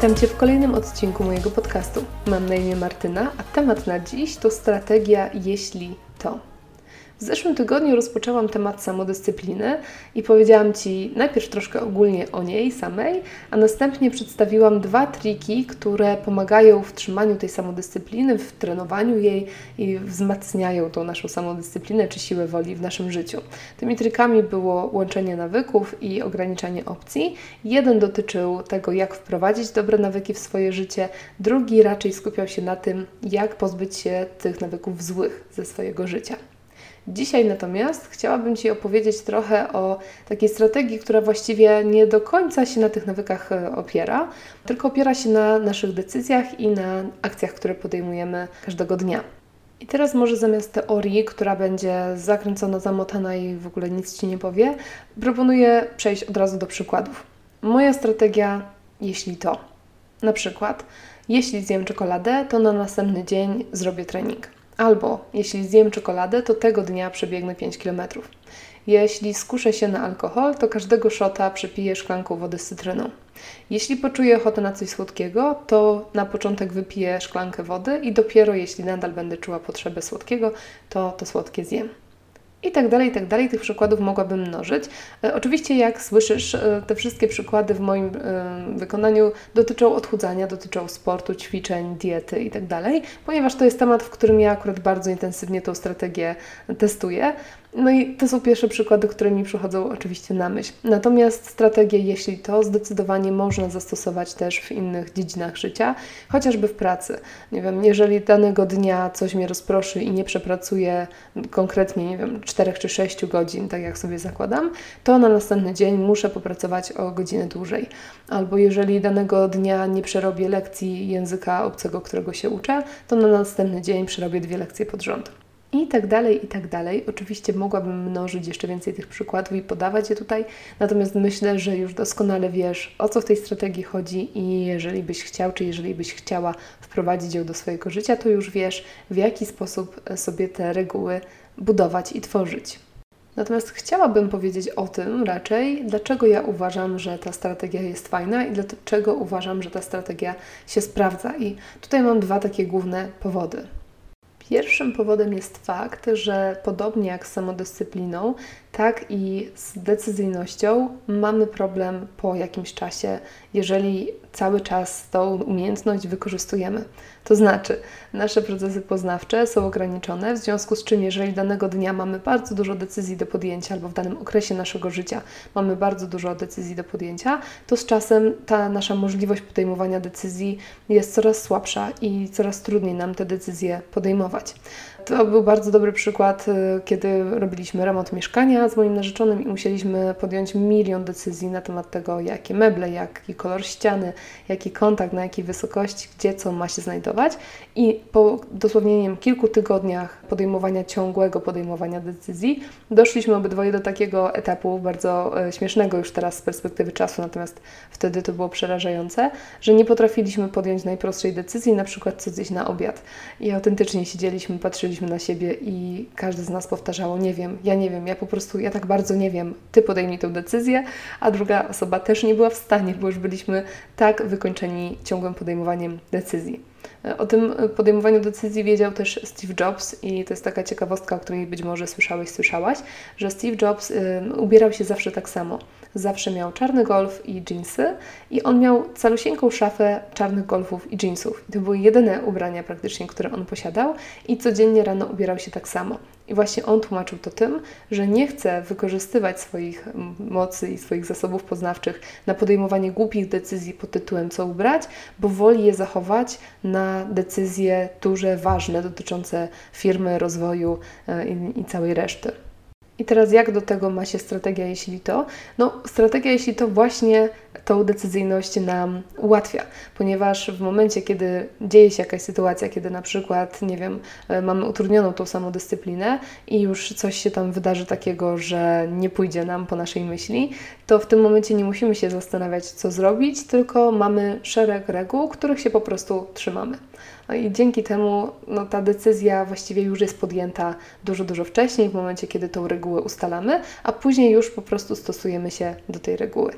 Witam Cię w kolejnym odcinku mojego podcastu. Mam na imię Martyna, a temat na dziś to strategia jeśli to. W zeszłym tygodniu rozpoczęłam temat samodyscypliny i powiedziałam Ci najpierw troszkę ogólnie o niej samej, a następnie przedstawiłam dwa triki, które pomagają w trzymaniu tej samodyscypliny, w trenowaniu jej i wzmacniają tą naszą samodyscyplinę czy siłę woli w naszym życiu. Tymi trikami było łączenie nawyków i ograniczanie opcji. Jeden dotyczył tego, jak wprowadzić dobre nawyki w swoje życie, drugi raczej skupiał się na tym, jak pozbyć się tych nawyków złych ze swojego życia. Dzisiaj natomiast chciałabym Ci opowiedzieć trochę o takiej strategii, która właściwie nie do końca się na tych nawykach e, opiera, tylko opiera się na naszych decyzjach i na akcjach, które podejmujemy każdego dnia. I teraz może zamiast teorii, która będzie zakręcona, zamotana i w ogóle nic Ci nie powie, proponuję przejść od razu do przykładów. Moja strategia, jeśli to. Na przykład, jeśli zjem czekoladę, to na następny dzień zrobię trening. Albo jeśli zjem czekoladę, to tego dnia przebiegnę 5 km. Jeśli skuszę się na alkohol, to każdego szota przepiję szklanką wody z cytryną. Jeśli poczuję ochotę na coś słodkiego, to na początek wypiję szklankę wody i dopiero jeśli nadal będę czuła potrzebę słodkiego, to to słodkie zjem. I tak dalej, i tak dalej. Tych przykładów mogłabym mnożyć. E, oczywiście, jak słyszysz, e, te wszystkie przykłady w moim e, wykonaniu dotyczą odchudzania, dotyczą sportu, ćwiczeń, diety i tak dalej, ponieważ to jest temat, w którym ja akurat bardzo intensywnie tą strategię testuję. No i to są pierwsze przykłady, które mi przychodzą oczywiście na myśl. Natomiast strategię, jeśli to zdecydowanie można zastosować też w innych dziedzinach życia, chociażby w pracy. Nie wiem, jeżeli danego dnia coś mnie rozproszy i nie przepracuję konkretnie, nie wiem, 4 czy 6 godzin, tak jak sobie zakładam, to na następny dzień muszę popracować o godzinę dłużej. Albo jeżeli danego dnia nie przerobię lekcji języka obcego, którego się uczę, to na następny dzień przerobię dwie lekcje pod rząd. I tak dalej, i tak dalej. Oczywiście mogłabym mnożyć jeszcze więcej tych przykładów i podawać je tutaj, natomiast myślę, że już doskonale wiesz, o co w tej strategii chodzi i jeżeli byś chciał, czy jeżeli byś chciała wprowadzić ją do swojego życia, to już wiesz, w jaki sposób sobie te reguły budować i tworzyć. Natomiast chciałabym powiedzieć o tym raczej, dlaczego ja uważam, że ta strategia jest fajna i dlaczego uważam, że ta strategia się sprawdza. I tutaj mam dwa takie główne powody. Pierwszym powodem jest fakt, że podobnie jak z samodyscypliną, tak i z decyzyjnością mamy problem po jakimś czasie, jeżeli cały czas tą umiejętność wykorzystujemy. To znaczy, nasze procesy poznawcze są ograniczone, w związku z czym, jeżeli danego dnia mamy bardzo dużo decyzji do podjęcia, albo w danym okresie naszego życia mamy bardzo dużo decyzji do podjęcia, to z czasem ta nasza możliwość podejmowania decyzji jest coraz słabsza i coraz trudniej nam te decyzje podejmować. To był bardzo dobry przykład, y, kiedy robiliśmy remont mieszkania z moim narzeczonym i musieliśmy podjąć milion decyzji na temat tego, jakie meble, jaki kolor ściany, jaki kontakt, na jakiej wysokości, gdzie co ma się znajdować. I po dosłownie kilku tygodniach podejmowania ciągłego podejmowania decyzji, doszliśmy obydwoje do takiego etapu bardzo e, śmiesznego już teraz z perspektywy czasu, natomiast wtedy to było przerażające, że nie potrafiliśmy podjąć najprostszej decyzji, na przykład co zjeść na obiad. I autentycznie siedzieliśmy, patrzyliśmy na siebie i każdy z nas powtarzało, nie wiem, ja nie wiem, ja po prostu, ja tak bardzo nie wiem, Ty podejmij tę decyzję, a druga osoba też nie była w stanie, bo już byliśmy tak wykończeni ciągłym podejmowaniem decyzji. O tym podejmowaniu decyzji wiedział też Steve Jobs i to jest taka ciekawostka, o której być może słyszałeś, słyszałaś, że Steve Jobs y, ubierał się zawsze tak samo. Zawsze miał czarny golf i jeansy i on miał calusieńką szafę czarnych golfów i jeansów. I to były jedyne ubrania praktycznie, które on posiadał i codziennie rano ubierał się tak samo. I właśnie on tłumaczył to tym, że nie chce wykorzystywać swoich mocy i swoich zasobów poznawczych na podejmowanie głupich decyzji pod tytułem co ubrać, bo woli je zachować na decyzje duże, ważne, dotyczące firmy, rozwoju e, i, i całej reszty. I teraz jak do tego ma się strategia, jeśli to? No, strategia, jeśli to właśnie tą decyzyjność nam ułatwia, ponieważ w momencie, kiedy dzieje się jakaś sytuacja, kiedy na przykład, nie wiem, e, mamy utrudnioną tą samodyscyplinę i już coś się tam wydarzy takiego, że nie pójdzie nam po naszej myśli, to w tym momencie nie musimy się zastanawiać, co zrobić, tylko mamy szereg reguł, których się po prostu trzymamy. No i dzięki temu no, ta decyzja właściwie już jest podjęta dużo, dużo wcześniej, w momencie, kiedy tą regułę ustalamy, a później już po prostu stosujemy się do tej reguły.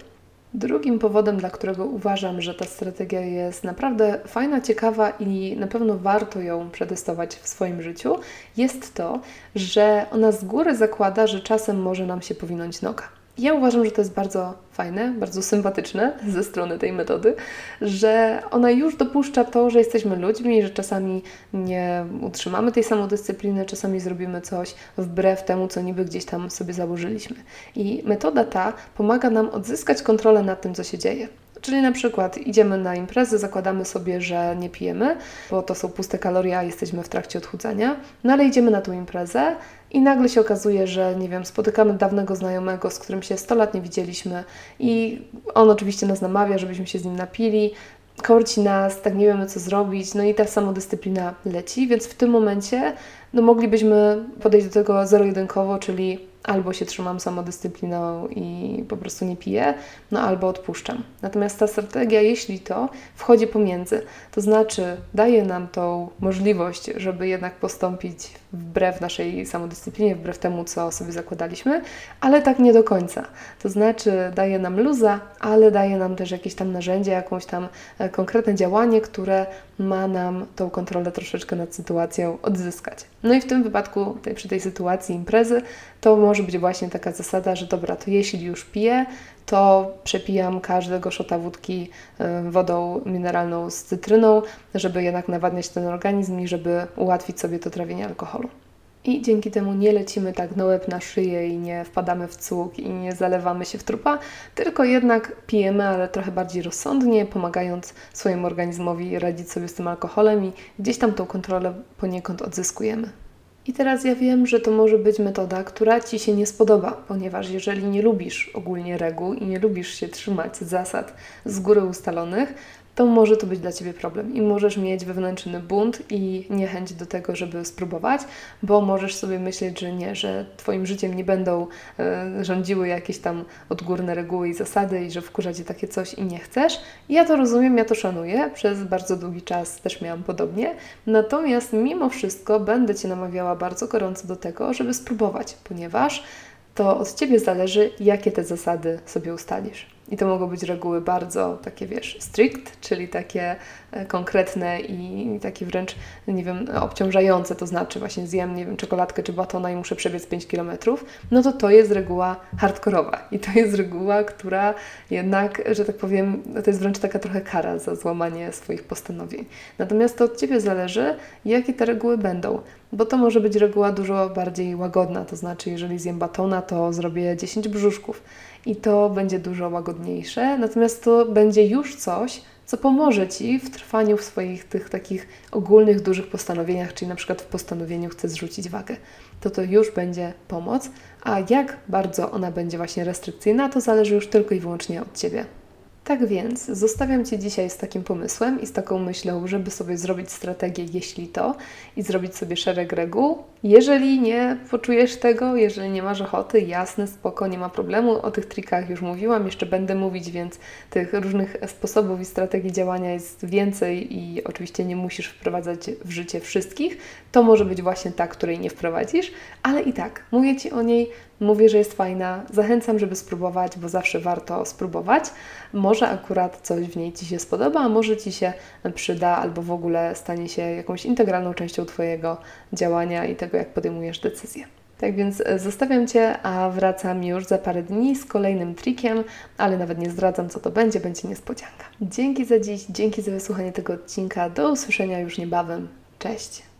Drugim powodem, dla którego uważam, że ta strategia jest naprawdę fajna, ciekawa i na pewno warto ją przetestować w swoim życiu, jest to, że ona z góry zakłada, że czasem może nam się powinąć noga. Ja uważam, że to jest bardzo fajne, bardzo sympatyczne ze strony tej metody, że ona już dopuszcza to, że jesteśmy ludźmi, że czasami nie utrzymamy tej samodyscypliny, czasami zrobimy coś wbrew temu, co niby gdzieś tam sobie założyliśmy. I metoda ta pomaga nam odzyskać kontrolę nad tym, co się dzieje. Czyli na przykład idziemy na imprezę, zakładamy sobie, że nie pijemy, bo to są puste kalorie, a jesteśmy w trakcie odchudzania, no ale idziemy na tą imprezę i nagle się okazuje, że nie wiem, spotykamy dawnego znajomego, z którym się 100 lat nie widzieliśmy i on oczywiście nas namawia, żebyśmy się z nim napili, korci nas, tak nie wiemy co zrobić, no i ta samodyscyplina leci, więc w tym momencie no moglibyśmy podejść do tego zero-jedynkowo, czyli albo się trzymam samodyscypliną i po prostu nie piję, no albo odpuszczam. Natomiast ta strategia, jeśli to, wchodzi pomiędzy. To znaczy daje nam tą możliwość, żeby jednak postąpić wbrew naszej samodyscyplinie, wbrew temu, co sobie zakładaliśmy, ale tak nie do końca. To znaczy daje nam luza, ale daje nam też jakieś tam narzędzie, jakąś tam e, konkretne działanie, które ma nam tą kontrolę troszeczkę nad sytuacją odzyskać. No i w tym wypadku, tej, przy tej sytuacji imprezy, to może być właśnie taka zasada, że dobra, to jeśli już piję, to przepijam każdego szota wódki y, wodą mineralną z cytryną, żeby jednak nawadniać ten organizm i żeby ułatwić sobie to trawienie alkoholu. I dzięki temu nie lecimy tak na łeb na szyję i nie wpadamy w cuk i nie zalewamy się w trupa, tylko jednak pijemy, ale trochę bardziej rozsądnie, pomagając swojemu organizmowi radzić sobie z tym alkoholem i gdzieś tam tą kontrolę poniekąd odzyskujemy. I teraz ja wiem, że to może być metoda, która Ci się nie spodoba, ponieważ jeżeli nie lubisz ogólnie reguł i nie lubisz się trzymać zasad z góry ustalonych, to może to być dla Ciebie problem i możesz mieć wewnętrzny bunt i niechęć do tego, żeby spróbować, bo możesz sobie myśleć, że nie, że Twoim życiem nie będą y, rządziły jakieś tam odgórne reguły i zasady i że wkurza Cię takie coś i nie chcesz. Ja to rozumiem, ja to szanuję, przez bardzo długi czas też miałam podobnie, natomiast mimo wszystko będę Cię namawiała bardzo gorąco do tego, żeby spróbować, ponieważ to od Ciebie zależy, jakie te zasady sobie ustalisz. I to mogą być reguły bardzo takie, wiesz, strict, czyli takie e, konkretne i takie wręcz, nie wiem, obciążające, to znaczy właśnie zjem, nie wiem, czekoladkę czy batona i muszę przebiec 5 km, no to to jest reguła hardkorowa. I to jest reguła, która jednak, że tak powiem, to jest wręcz taka trochę kara za złamanie swoich postanowień. Natomiast to od Ciebie zależy, jakie te reguły będą, bo to może być reguła dużo bardziej łagodna, to znaczy jeżeli zjem batona, to zrobię 10 brzuszków i to będzie dużo łagodniejsze, natomiast to będzie już coś, co pomoże Ci w trwaniu w swoich tych takich ogólnych, dużych postanowieniach, czyli na przykład w postanowieniu chcę zrzucić wagę. To to już będzie pomoc, a jak bardzo ona będzie właśnie restrykcyjna, to zależy już tylko i wyłącznie od Ciebie. Tak więc zostawiam Cię dzisiaj z takim pomysłem i z taką myślą, żeby sobie zrobić strategię, jeśli to, i zrobić sobie szereg reguł. Jeżeli nie poczujesz tego, jeżeli nie masz ochoty, jasne, spoko, nie ma problemu. O tych trikach już mówiłam, jeszcze będę mówić, więc tych różnych sposobów i strategii działania jest więcej i oczywiście nie musisz wprowadzać w życie wszystkich. To może być właśnie ta, której nie wprowadzisz, ale i tak mówię Ci o niej Mówię, że jest fajna, zachęcam, żeby spróbować, bo zawsze warto spróbować. Akurat coś w niej Ci się spodoba, a może Ci się przyda, albo w ogóle stanie się jakąś integralną częścią Twojego działania i tego, jak podejmujesz decyzje. Tak więc e, zostawiam Cię, a wracam już za parę dni z kolejnym trikiem, ale nawet nie zdradzam, co to będzie, będzie niespodzianka. Dzięki za dziś, dzięki za wysłuchanie tego odcinka. Do usłyszenia już niebawem. Cześć!